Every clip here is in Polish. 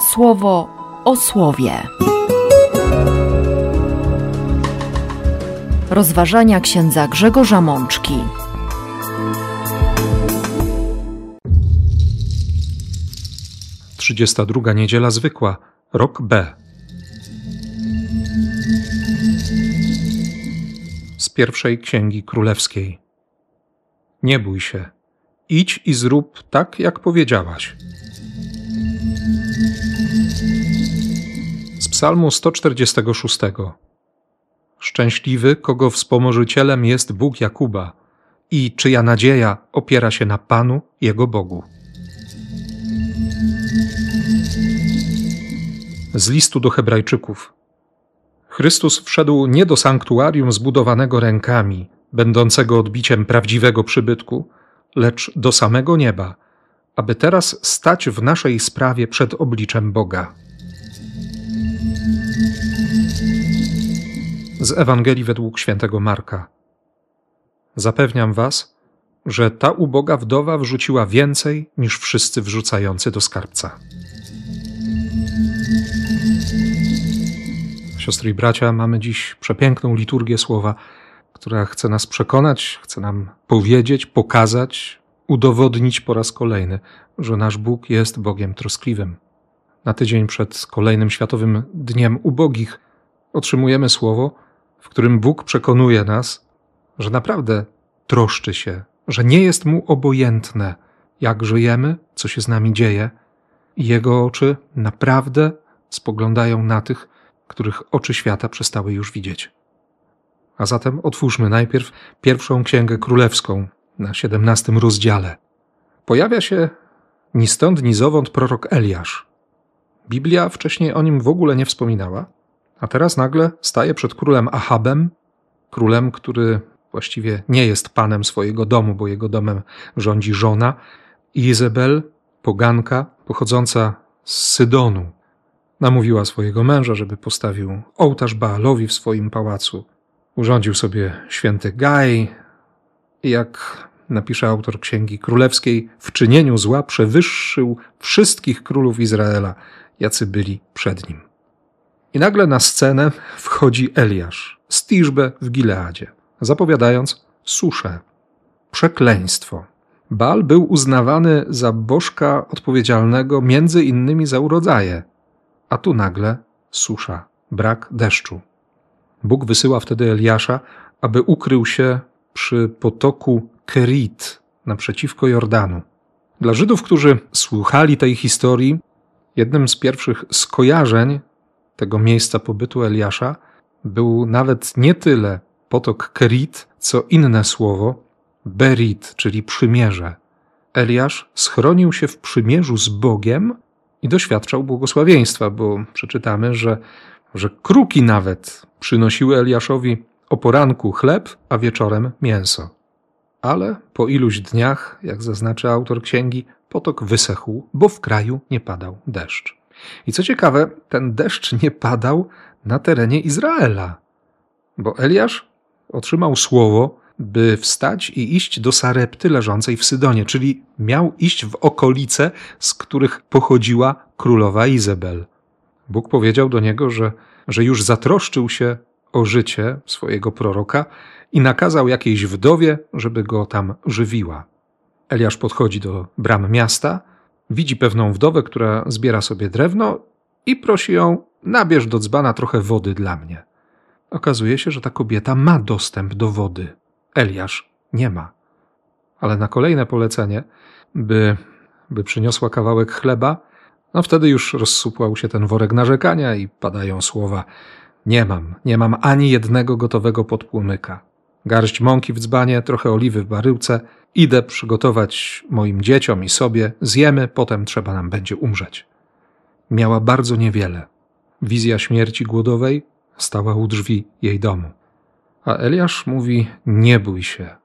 słowo o słowie. Rozważania księdza Grzegorza Mączki. Trzydziesta druga niedziela zwykła, rok B. Z pierwszej księgi królewskiej. Nie bój się, idź i zrób tak, jak powiedziałaś. Psalmu 146. Szczęśliwy, kogo wspomożycielem jest Bóg Jakuba i czyja nadzieja opiera się na Panu, jego Bogu. Z listu do Hebrajczyków. Chrystus wszedł nie do sanktuarium zbudowanego rękami, będącego odbiciem prawdziwego przybytku, lecz do samego nieba, aby teraz stać w naszej sprawie przed obliczem Boga. Z Ewangelii według świętego Marka. Zapewniam was, że ta uboga wdowa wrzuciła więcej niż wszyscy wrzucający do skarbca. Siostry i bracia, mamy dziś przepiękną liturgię słowa, która chce nas przekonać, chce nam powiedzieć, pokazać, udowodnić po raz kolejny, że nasz Bóg jest Bogiem troskliwym. Na tydzień przed kolejnym Światowym Dniem Ubogich otrzymujemy słowo, w którym Bóg przekonuje nas, że naprawdę troszczy się, że nie jest mu obojętne, jak żyjemy, co się z nami dzieje, i jego oczy naprawdę spoglądają na tych, których oczy świata przestały już widzieć. A zatem otwórzmy najpierw pierwszą księgę królewską na siedemnastym rozdziale. Pojawia się ni stąd, ni zowąd prorok Eliasz. Biblia wcześniej o nim w ogóle nie wspominała, a teraz nagle staje przed królem Ahabem, królem, który właściwie nie jest panem swojego domu, bo jego domem rządzi żona, Izabel, poganka pochodząca z Sydonu. Namówiła swojego męża, żeby postawił ołtarz Baalowi w swoim pałacu. Urządził sobie święty Gaj jak napisze autor Księgi Królewskiej, w czynieniu zła przewyższył wszystkich królów Izraela, jacy byli przed nim. I nagle na scenę wchodzi Eliasz z w Gileadzie, zapowiadając suszę, przekleństwo. Baal był uznawany za bożka odpowiedzialnego między innymi za urodzaje, a tu nagle susza, brak deszczu. Bóg wysyła wtedy Eliasza, aby ukrył się przy potoku Kerit naprzeciwko Jordanu. Dla Żydów, którzy słuchali tej historii, jednym z pierwszych skojarzeń tego miejsca pobytu Eliasza był nawet nie tyle potok Kerit, co inne słowo Berit, czyli przymierze. Eliasz schronił się w przymierzu z Bogiem i doświadczał błogosławieństwa, bo przeczytamy, że, że kruki nawet przynosiły Eliaszowi o poranku chleb, a wieczorem mięso. Ale po iluś dniach, jak zaznaczy autor księgi, potok wysechł, bo w kraju nie padał deszcz. I co ciekawe, ten deszcz nie padał na terenie Izraela, bo Eliasz otrzymał słowo, by wstać i iść do Sarepty leżącej w Sydonie, czyli miał iść w okolice, z których pochodziła królowa Izabel. Bóg powiedział do niego, że, że już zatroszczył się o życie swojego proroka i nakazał jakiejś wdowie, żeby go tam żywiła. Eliasz podchodzi do bram miasta, widzi pewną wdowę, która zbiera sobie drewno i prosi ją: nabierz do dzbana trochę wody dla mnie. Okazuje się, że ta kobieta ma dostęp do wody. Eliasz nie ma. Ale na kolejne polecenie, by, by przyniosła kawałek chleba, no wtedy już rozsupłał się ten worek narzekania i padają słowa: Nie mam, nie mam ani jednego gotowego podpłomyka. Garść mąki w dzbanie, trochę oliwy w baryłce. Idę przygotować moim dzieciom i sobie, zjemy, potem trzeba nam będzie umrzeć. Miała bardzo niewiele. Wizja śmierci głodowej stała u drzwi jej domu. A Eliasz mówi: Nie bój się.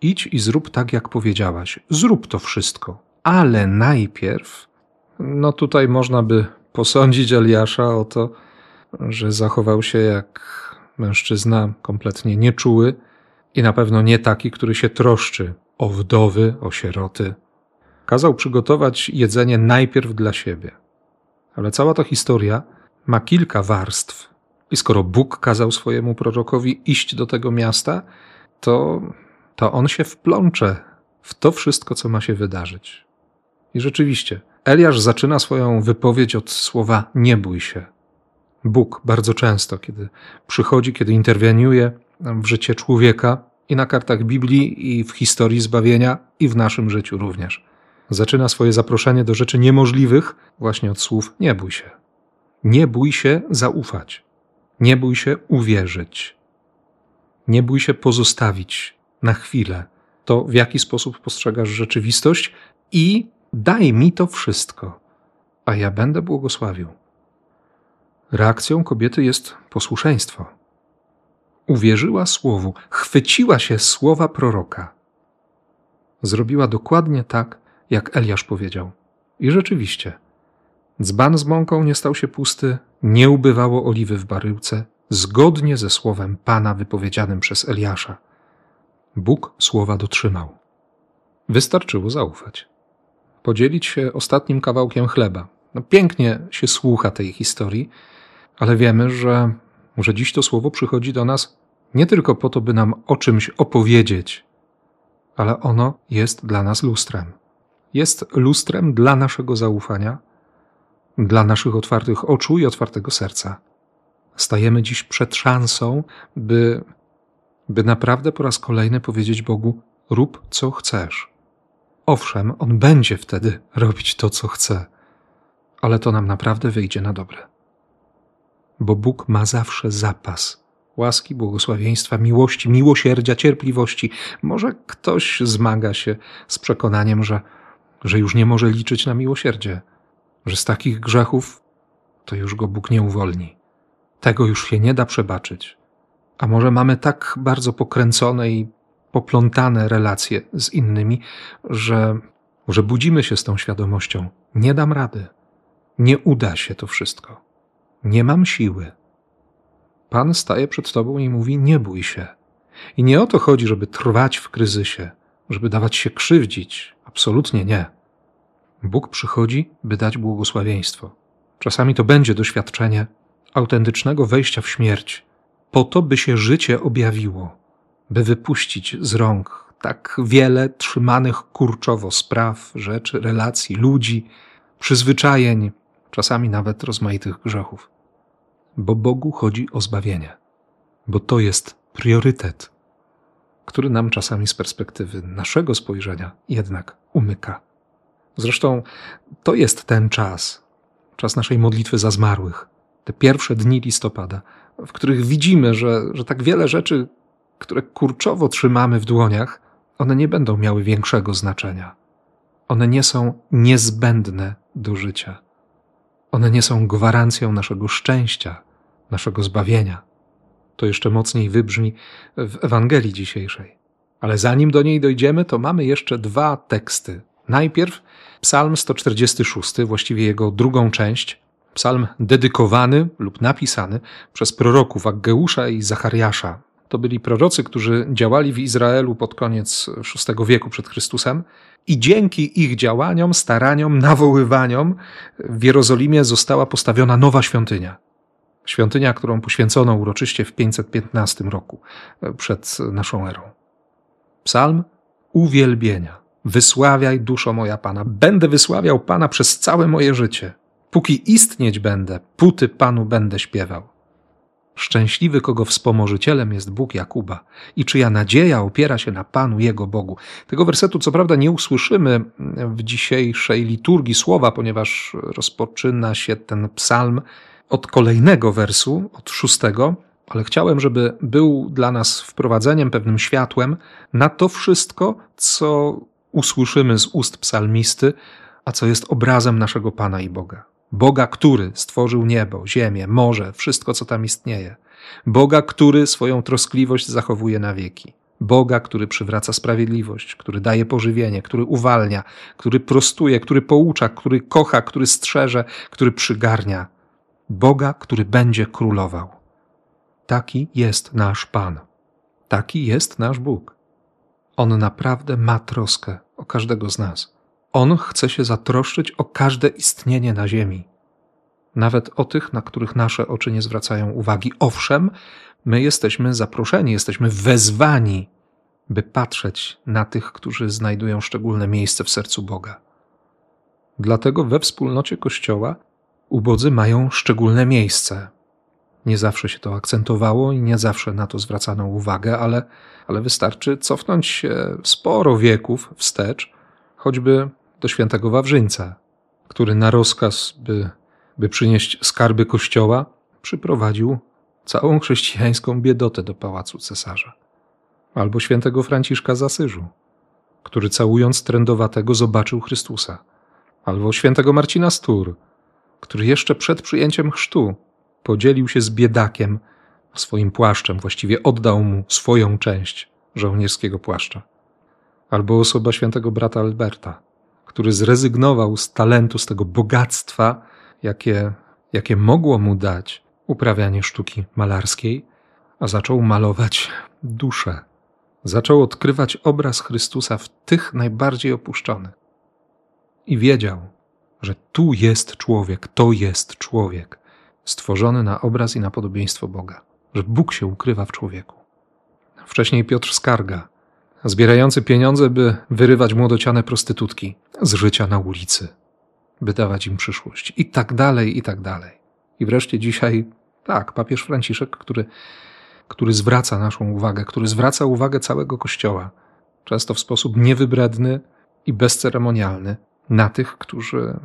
Idź i zrób tak, jak powiedziałaś. Zrób to wszystko. Ale najpierw, no tutaj można by posądzić Eliasza o to, że zachował się jak mężczyzna kompletnie nieczuły i na pewno nie taki, który się troszczy o wdowy, o sieroty. Kazał przygotować jedzenie najpierw dla siebie. Ale cała ta historia ma kilka warstw. I skoro Bóg kazał swojemu prorokowi iść do tego miasta, to, to on się wplącze w to wszystko, co ma się wydarzyć. I rzeczywiście, Eliasz zaczyna swoją wypowiedź od słowa nie bój się. Bóg bardzo często, kiedy przychodzi, kiedy interweniuje w życie człowieka i na kartach Biblii, i w historii zbawienia, i w naszym życiu również. Zaczyna swoje zaproszenie do rzeczy niemożliwych właśnie od słów nie bój się. Nie bój się zaufać. Nie bój się uwierzyć. Nie bój się pozostawić na chwilę to, w jaki sposób postrzegasz rzeczywistość i daj mi to wszystko, a ja będę błogosławił. Reakcją kobiety jest posłuszeństwo. Uwierzyła słowu, chwyciła się słowa proroka. Zrobiła dokładnie tak, jak Eliasz powiedział. I rzeczywiście, dzban z mąką nie stał się pusty, nie ubywało oliwy w baryłce, zgodnie ze słowem Pana wypowiedzianym przez Eliasza. Bóg słowa dotrzymał. Wystarczyło zaufać. Podzielić się ostatnim kawałkiem chleba. No, pięknie się słucha tej historii, ale wiemy, że, że dziś to słowo przychodzi do nas nie tylko po to, by nam o czymś opowiedzieć, ale ono jest dla nas lustrem. Jest lustrem dla naszego zaufania, dla naszych otwartych oczu i otwartego serca. Stajemy dziś przed szansą, by, by naprawdę po raz kolejny powiedzieć Bogu: rób co chcesz. Owszem, On będzie wtedy robić to, co chce, ale to nam naprawdę wyjdzie na dobre. Bo Bóg ma zawsze zapas łaski, błogosławieństwa, miłości, miłosierdzia, cierpliwości. Może ktoś zmaga się z przekonaniem, że, że już nie może liczyć na miłosierdzie, że z takich grzechów to już go Bóg nie uwolni. Tego już się nie da przebaczyć. A może mamy tak bardzo pokręcone i poplątane relacje z innymi, że, że budzimy się z tą świadomością: nie dam rady, nie uda się to wszystko, nie mam siły. Pan staje przed tobą i mówi: Nie bój się. I nie o to chodzi, żeby trwać w kryzysie, żeby dawać się krzywdzić. Absolutnie nie. Bóg przychodzi, by dać błogosławieństwo. Czasami to będzie doświadczenie autentycznego wejścia w śmierć, po to, by się życie objawiło, by wypuścić z rąk tak wiele trzymanych kurczowo spraw, rzeczy, relacji, ludzi, przyzwyczajeń, czasami nawet rozmaitych grzechów bo Bogu chodzi o zbawienie, bo to jest priorytet, który nam czasami z perspektywy naszego spojrzenia jednak umyka. Zresztą to jest ten czas, czas naszej modlitwy za zmarłych, te pierwsze dni listopada, w których widzimy, że, że tak wiele rzeczy, które kurczowo trzymamy w dłoniach, one nie będą miały większego znaczenia. One nie są niezbędne do życia. One nie są gwarancją naszego szczęścia, naszego zbawienia. To jeszcze mocniej wybrzmi w Ewangelii dzisiejszej. Ale zanim do niej dojdziemy, to mamy jeszcze dwa teksty. Najpierw Psalm 146, właściwie jego drugą część, psalm dedykowany lub napisany przez proroków Aggeusza i Zachariasza. To byli prorocy, którzy działali w Izraelu pod koniec VI wieku przed Chrystusem i dzięki ich działaniom, staraniom, nawoływaniom w Jerozolimie została postawiona nowa świątynia. Świątynia, którą poświęcono uroczyście w 515 roku e, przed naszą erą. Psalm uwielbienia. Wysławiaj duszo moja Pana. Będę wysławiał Pana przez całe moje życie. Póki istnieć będę, puty Panu będę śpiewał. Szczęśliwy, kogo wspomożycielem jest Bóg Jakuba i czyja nadzieja opiera się na Panu Jego Bogu. Tego wersetu co prawda nie usłyszymy w dzisiejszej liturgii słowa, ponieważ rozpoczyna się ten psalm od kolejnego wersu, od szóstego, ale chciałem, żeby był dla nas wprowadzeniem, pewnym światłem na to wszystko, co usłyszymy z ust psalmisty, a co jest obrazem naszego Pana i Boga. Boga, który stworzył niebo, ziemię, morze, wszystko, co tam istnieje. Boga, który swoją troskliwość zachowuje na wieki. Boga, który przywraca sprawiedliwość, który daje pożywienie, który uwalnia, który prostuje, który poucza, który kocha, który strzeże, który przygarnia. Boga, który będzie królował. Taki jest nasz Pan. Taki jest nasz Bóg. On naprawdę ma troskę o każdego z nas. On chce się zatroszczyć o każde istnienie na ziemi. nawet o tych, na których nasze oczy nie zwracają uwagi. Owszem, my jesteśmy zaproszeni, jesteśmy wezwani, by patrzeć na tych, którzy znajdują szczególne miejsce w sercu Boga. Dlatego we wspólnocie Kościoła ubodzy mają szczególne miejsce. Nie zawsze się to akcentowało i nie zawsze na to zwracano uwagę, ale, ale wystarczy cofnąć się sporo wieków wstecz, choćby do świętego Wawrzyńca, który na rozkaz, by, by przynieść skarby kościoła, przyprowadził całą chrześcijańską biedotę do pałacu cesarza. Albo świętego Franciszka z Asyżu, który całując trędowatego zobaczył Chrystusa. Albo świętego Marcina Stur, który jeszcze przed przyjęciem chrztu podzielił się z biedakiem swoim płaszczem, właściwie oddał mu swoją część żołnierskiego płaszcza. Albo osoba świętego brata Alberta, który zrezygnował z talentu, z tego bogactwa, jakie, jakie mogło mu dać uprawianie sztuki malarskiej, a zaczął malować duszę. Zaczął odkrywać obraz Chrystusa w tych najbardziej opuszczonych. I wiedział, że tu jest człowiek, to jest człowiek, stworzony na obraz i na podobieństwo Boga, że Bóg się ukrywa w człowieku. Wcześniej Piotr Skarga, zbierający pieniądze, by wyrywać młodociane prostytutki z życia na ulicy, by dawać im przyszłość, i tak dalej, i tak dalej. I wreszcie dzisiaj, tak, papież Franciszek, który, który zwraca naszą uwagę, który zwraca uwagę całego Kościoła, często w sposób niewybredny i bezceremonialny, na tych, którzy,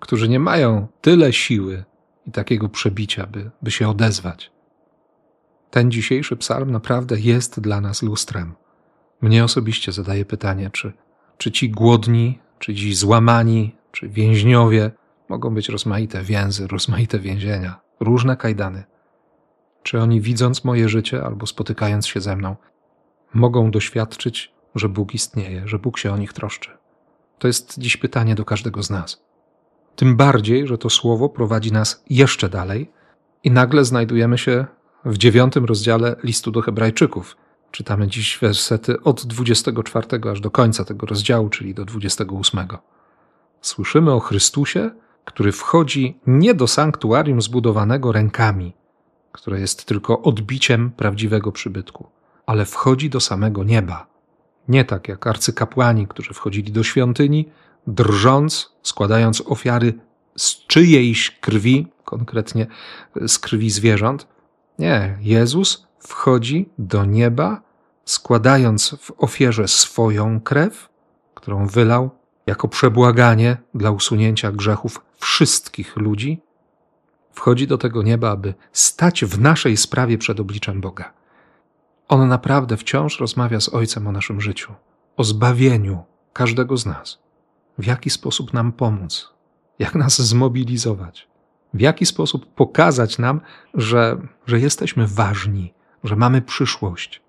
którzy nie mają tyle siły i takiego przebicia, by, by się odezwać. Ten dzisiejszy psalm naprawdę jest dla nas lustrem. Mnie osobiście zadaje pytanie, czy, czy ci głodni, czy ci złamani, czy więźniowie mogą być rozmaite więzy, rozmaite więzienia, różne kajdany. Czy oni, widząc moje życie albo spotykając się ze mną, mogą doświadczyć, że Bóg istnieje, że Bóg się o nich troszczy? To jest dziś pytanie do każdego z nas. Tym bardziej, że to słowo prowadzi nas jeszcze dalej i nagle znajdujemy się w dziewiątym rozdziale listu do Hebrajczyków. Czytamy dziś wersety od 24 aż do końca tego rozdziału, czyli do 28. Słyszymy o Chrystusie, który wchodzi nie do sanktuarium zbudowanego rękami, które jest tylko odbiciem prawdziwego przybytku, ale wchodzi do samego nieba. Nie tak jak arcykapłani, którzy wchodzili do świątyni, drżąc, składając ofiary z czyjejś krwi, konkretnie z krwi zwierząt. Nie, Jezus wchodzi do nieba, składając w ofierze swoją krew, którą wylał jako przebłaganie dla usunięcia grzechów wszystkich ludzi, wchodzi do tego nieba, aby stać w naszej sprawie przed obliczem Boga. On naprawdę wciąż rozmawia z Ojcem o naszym życiu, o zbawieniu każdego z nas. W jaki sposób nam pomóc, jak nas zmobilizować, w jaki sposób pokazać nam, że, że jesteśmy ważni, że mamy przyszłość,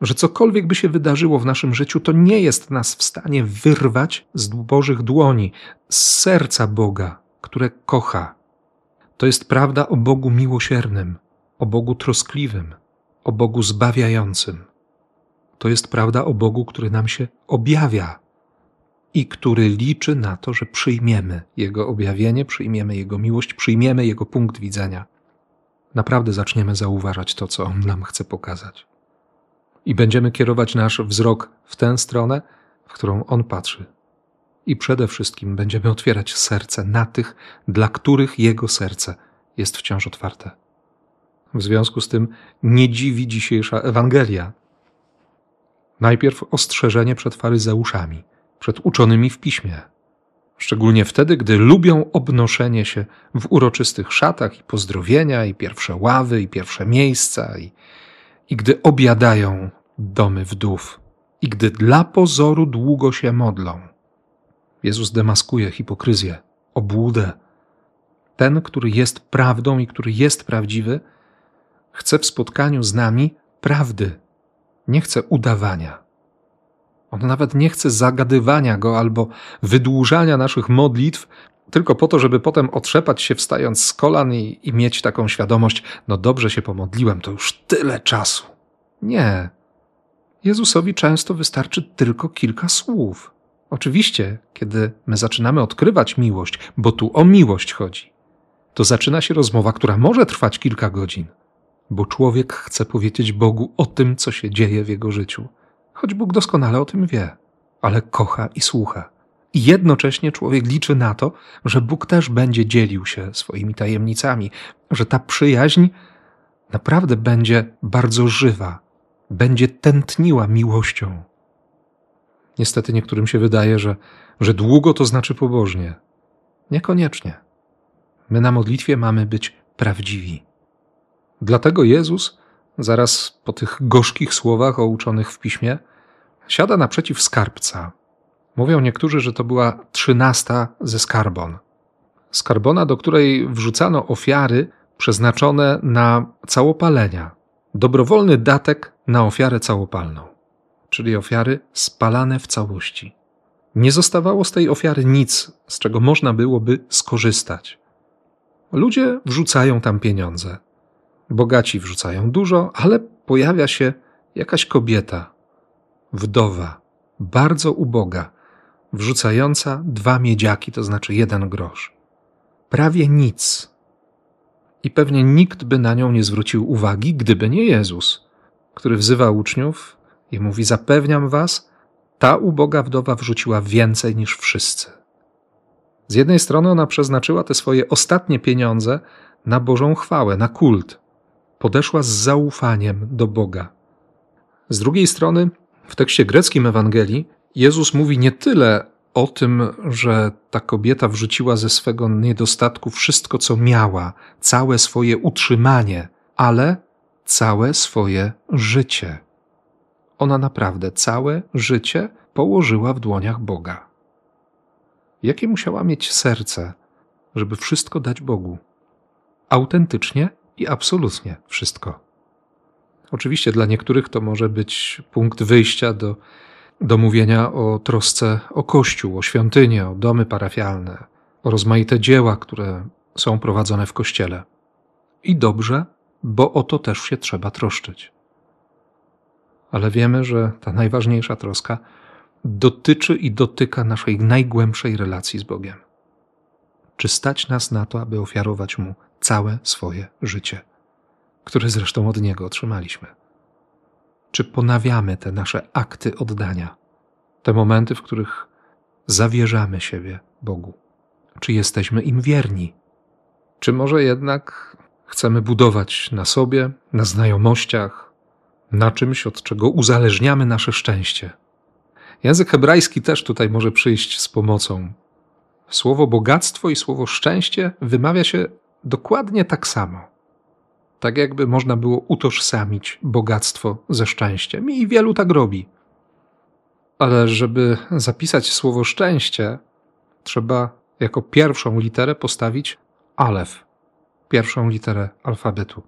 że cokolwiek by się wydarzyło w naszym życiu, to nie jest nas w stanie wyrwać z Bożych dłoni, z serca Boga, które kocha. To jest prawda o Bogu miłosiernym, o Bogu troskliwym, o Bogu zbawiającym. To jest prawda o Bogu, który nam się objawia i który liczy na to, że przyjmiemy Jego objawienie, przyjmiemy Jego miłość, przyjmiemy Jego punkt widzenia. Naprawdę zaczniemy zauważać to, co On nam chce pokazać. I będziemy kierować nasz wzrok w tę stronę, w którą On patrzy. I przede wszystkim będziemy otwierać serce na tych, dla których Jego serce jest wciąż otwarte. W związku z tym nie dziwi dzisiejsza Ewangelia. Najpierw ostrzeżenie przed faryzeuszami, przed uczonymi w piśmie. Szczególnie wtedy, gdy lubią obnoszenie się w uroczystych szatach i pozdrowienia, i pierwsze ławy, i pierwsze miejsca, i, i gdy obiadają domy wdów, i gdy dla pozoru długo się modlą. Jezus demaskuje hipokryzję, obłudę. Ten, który jest prawdą i który jest prawdziwy, chce w spotkaniu z nami prawdy, nie chce udawania. On nawet nie chce zagadywania go albo wydłużania naszych modlitw, tylko po to, żeby potem otrzepać się wstając z kolan i, i mieć taką świadomość, no dobrze się pomodliłem, to już tyle czasu. Nie. Jezusowi często wystarczy tylko kilka słów. Oczywiście, kiedy my zaczynamy odkrywać miłość, bo tu o miłość chodzi, to zaczyna się rozmowa, która może trwać kilka godzin, bo człowiek chce powiedzieć Bogu o tym, co się dzieje w jego życiu. Choć Bóg doskonale o tym wie, ale kocha i słucha. I jednocześnie człowiek liczy na to, że Bóg też będzie dzielił się swoimi tajemnicami, że ta przyjaźń naprawdę będzie bardzo żywa, będzie tętniła miłością. Niestety niektórym się wydaje, że, że długo to znaczy pobożnie. Niekoniecznie. My na modlitwie mamy być prawdziwi. Dlatego Jezus, zaraz po tych gorzkich słowach o uczonych w piśmie, siada naprzeciw skarbca. Mówią niektórzy, że to była trzynasta ze skarbon. Skarbona, do której wrzucano ofiary przeznaczone na całopalenia, dobrowolny datek na ofiarę całopalną, czyli ofiary spalane w całości. Nie zostawało z tej ofiary nic, z czego można byłoby skorzystać. Ludzie wrzucają tam pieniądze. Bogaci wrzucają dużo, ale pojawia się jakaś kobieta, wdowa, bardzo uboga, wrzucająca dwa miedziaki, to znaczy jeden grosz. Prawie nic. I pewnie nikt by na nią nie zwrócił uwagi, gdyby nie Jezus, który wzywa uczniów i mówi: Zapewniam was, ta uboga wdowa wrzuciła więcej niż wszyscy. Z jednej strony ona przeznaczyła te swoje ostatnie pieniądze na Bożą chwałę, na kult. Podeszła z zaufaniem do Boga. Z drugiej strony, w tekście greckim Ewangelii, Jezus mówi nie tyle o tym, że ta kobieta wrzuciła ze swego niedostatku wszystko, co miała, całe swoje utrzymanie, ale całe swoje życie. Ona naprawdę całe życie położyła w dłoniach Boga. Jakie musiała mieć serce, żeby wszystko dać Bogu? Autentycznie i absolutnie wszystko. Oczywiście dla niektórych to może być punkt wyjścia do, do mówienia o trosce o Kościół, o świątynię, o domy parafialne, o rozmaite dzieła, które są prowadzone w Kościele. I dobrze, bo o to też się trzeba troszczyć. Ale wiemy, że ta najważniejsza troska dotyczy i dotyka naszej najgłębszej relacji z Bogiem. Czy stać nas na to, aby ofiarować Mu całe swoje życie, które zresztą od Niego otrzymaliśmy? Czy ponawiamy te nasze akty oddania, te momenty, w których zawierzamy siebie Bogu? Czy jesteśmy im wierni? Czy może jednak chcemy budować na sobie, na znajomościach, na czymś, od czego uzależniamy nasze szczęście? Język hebrajski też tutaj może przyjść z pomocą. Słowo bogactwo i słowo szczęście wymawia się dokładnie tak samo. Tak jakby można było utożsamić bogactwo ze szczęściem i wielu tak robi. Ale żeby zapisać słowo szczęście, trzeba jako pierwszą literę postawić alef, pierwszą literę alfabetu.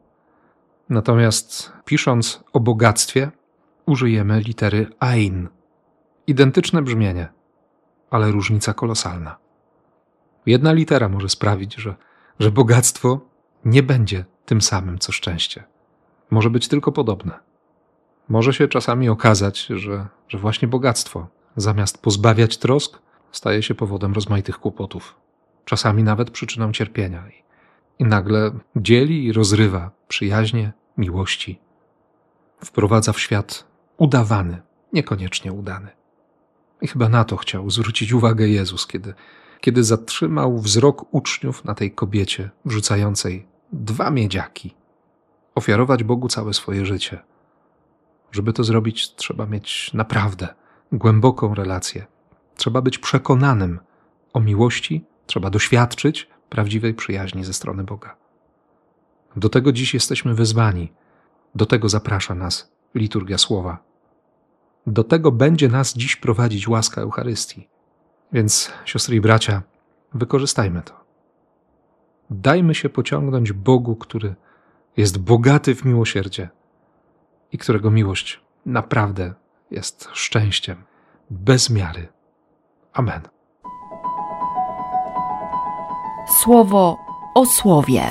Natomiast pisząc o bogactwie, użyjemy litery ein. Identyczne brzmienie, ale różnica kolosalna. Jedna litera może sprawić, że, że bogactwo nie będzie tym samym co szczęście. Może być tylko podobne. Może się czasami okazać, że, że właśnie bogactwo, zamiast pozbawiać trosk, staje się powodem rozmaitych kłopotów, czasami nawet przyczyną cierpienia. I, nagle dzieli i rozrywa przyjaźnie, miłości. Wprowadza w świat udawany, niekoniecznie udany. I chyba na to chciał zwrócić uwagę Jezus, kiedy, kiedy zatrzymał wzrok uczniów na tej kobiecie wrzucającej dwa miedziaki. Ofiarować Bogu całe swoje życie. Żeby to zrobić, trzeba mieć naprawdę głęboką relację. Trzeba być przekonanym o miłości, trzeba doświadczyć prawdziwej przyjaźni ze strony Boga. Do tego dziś jesteśmy wezwani. Do tego zaprasza nas liturgia słowa. Do tego będzie nas dziś prowadzić łaska Eucharystii. Więc, siostry i bracia, wykorzystajmy to. Dajmy się pociągnąć Bogu, który jest bogaty w miłosierdzie i którego miłość naprawdę jest szczęściem bez miary. Amen. Słowo o słowie.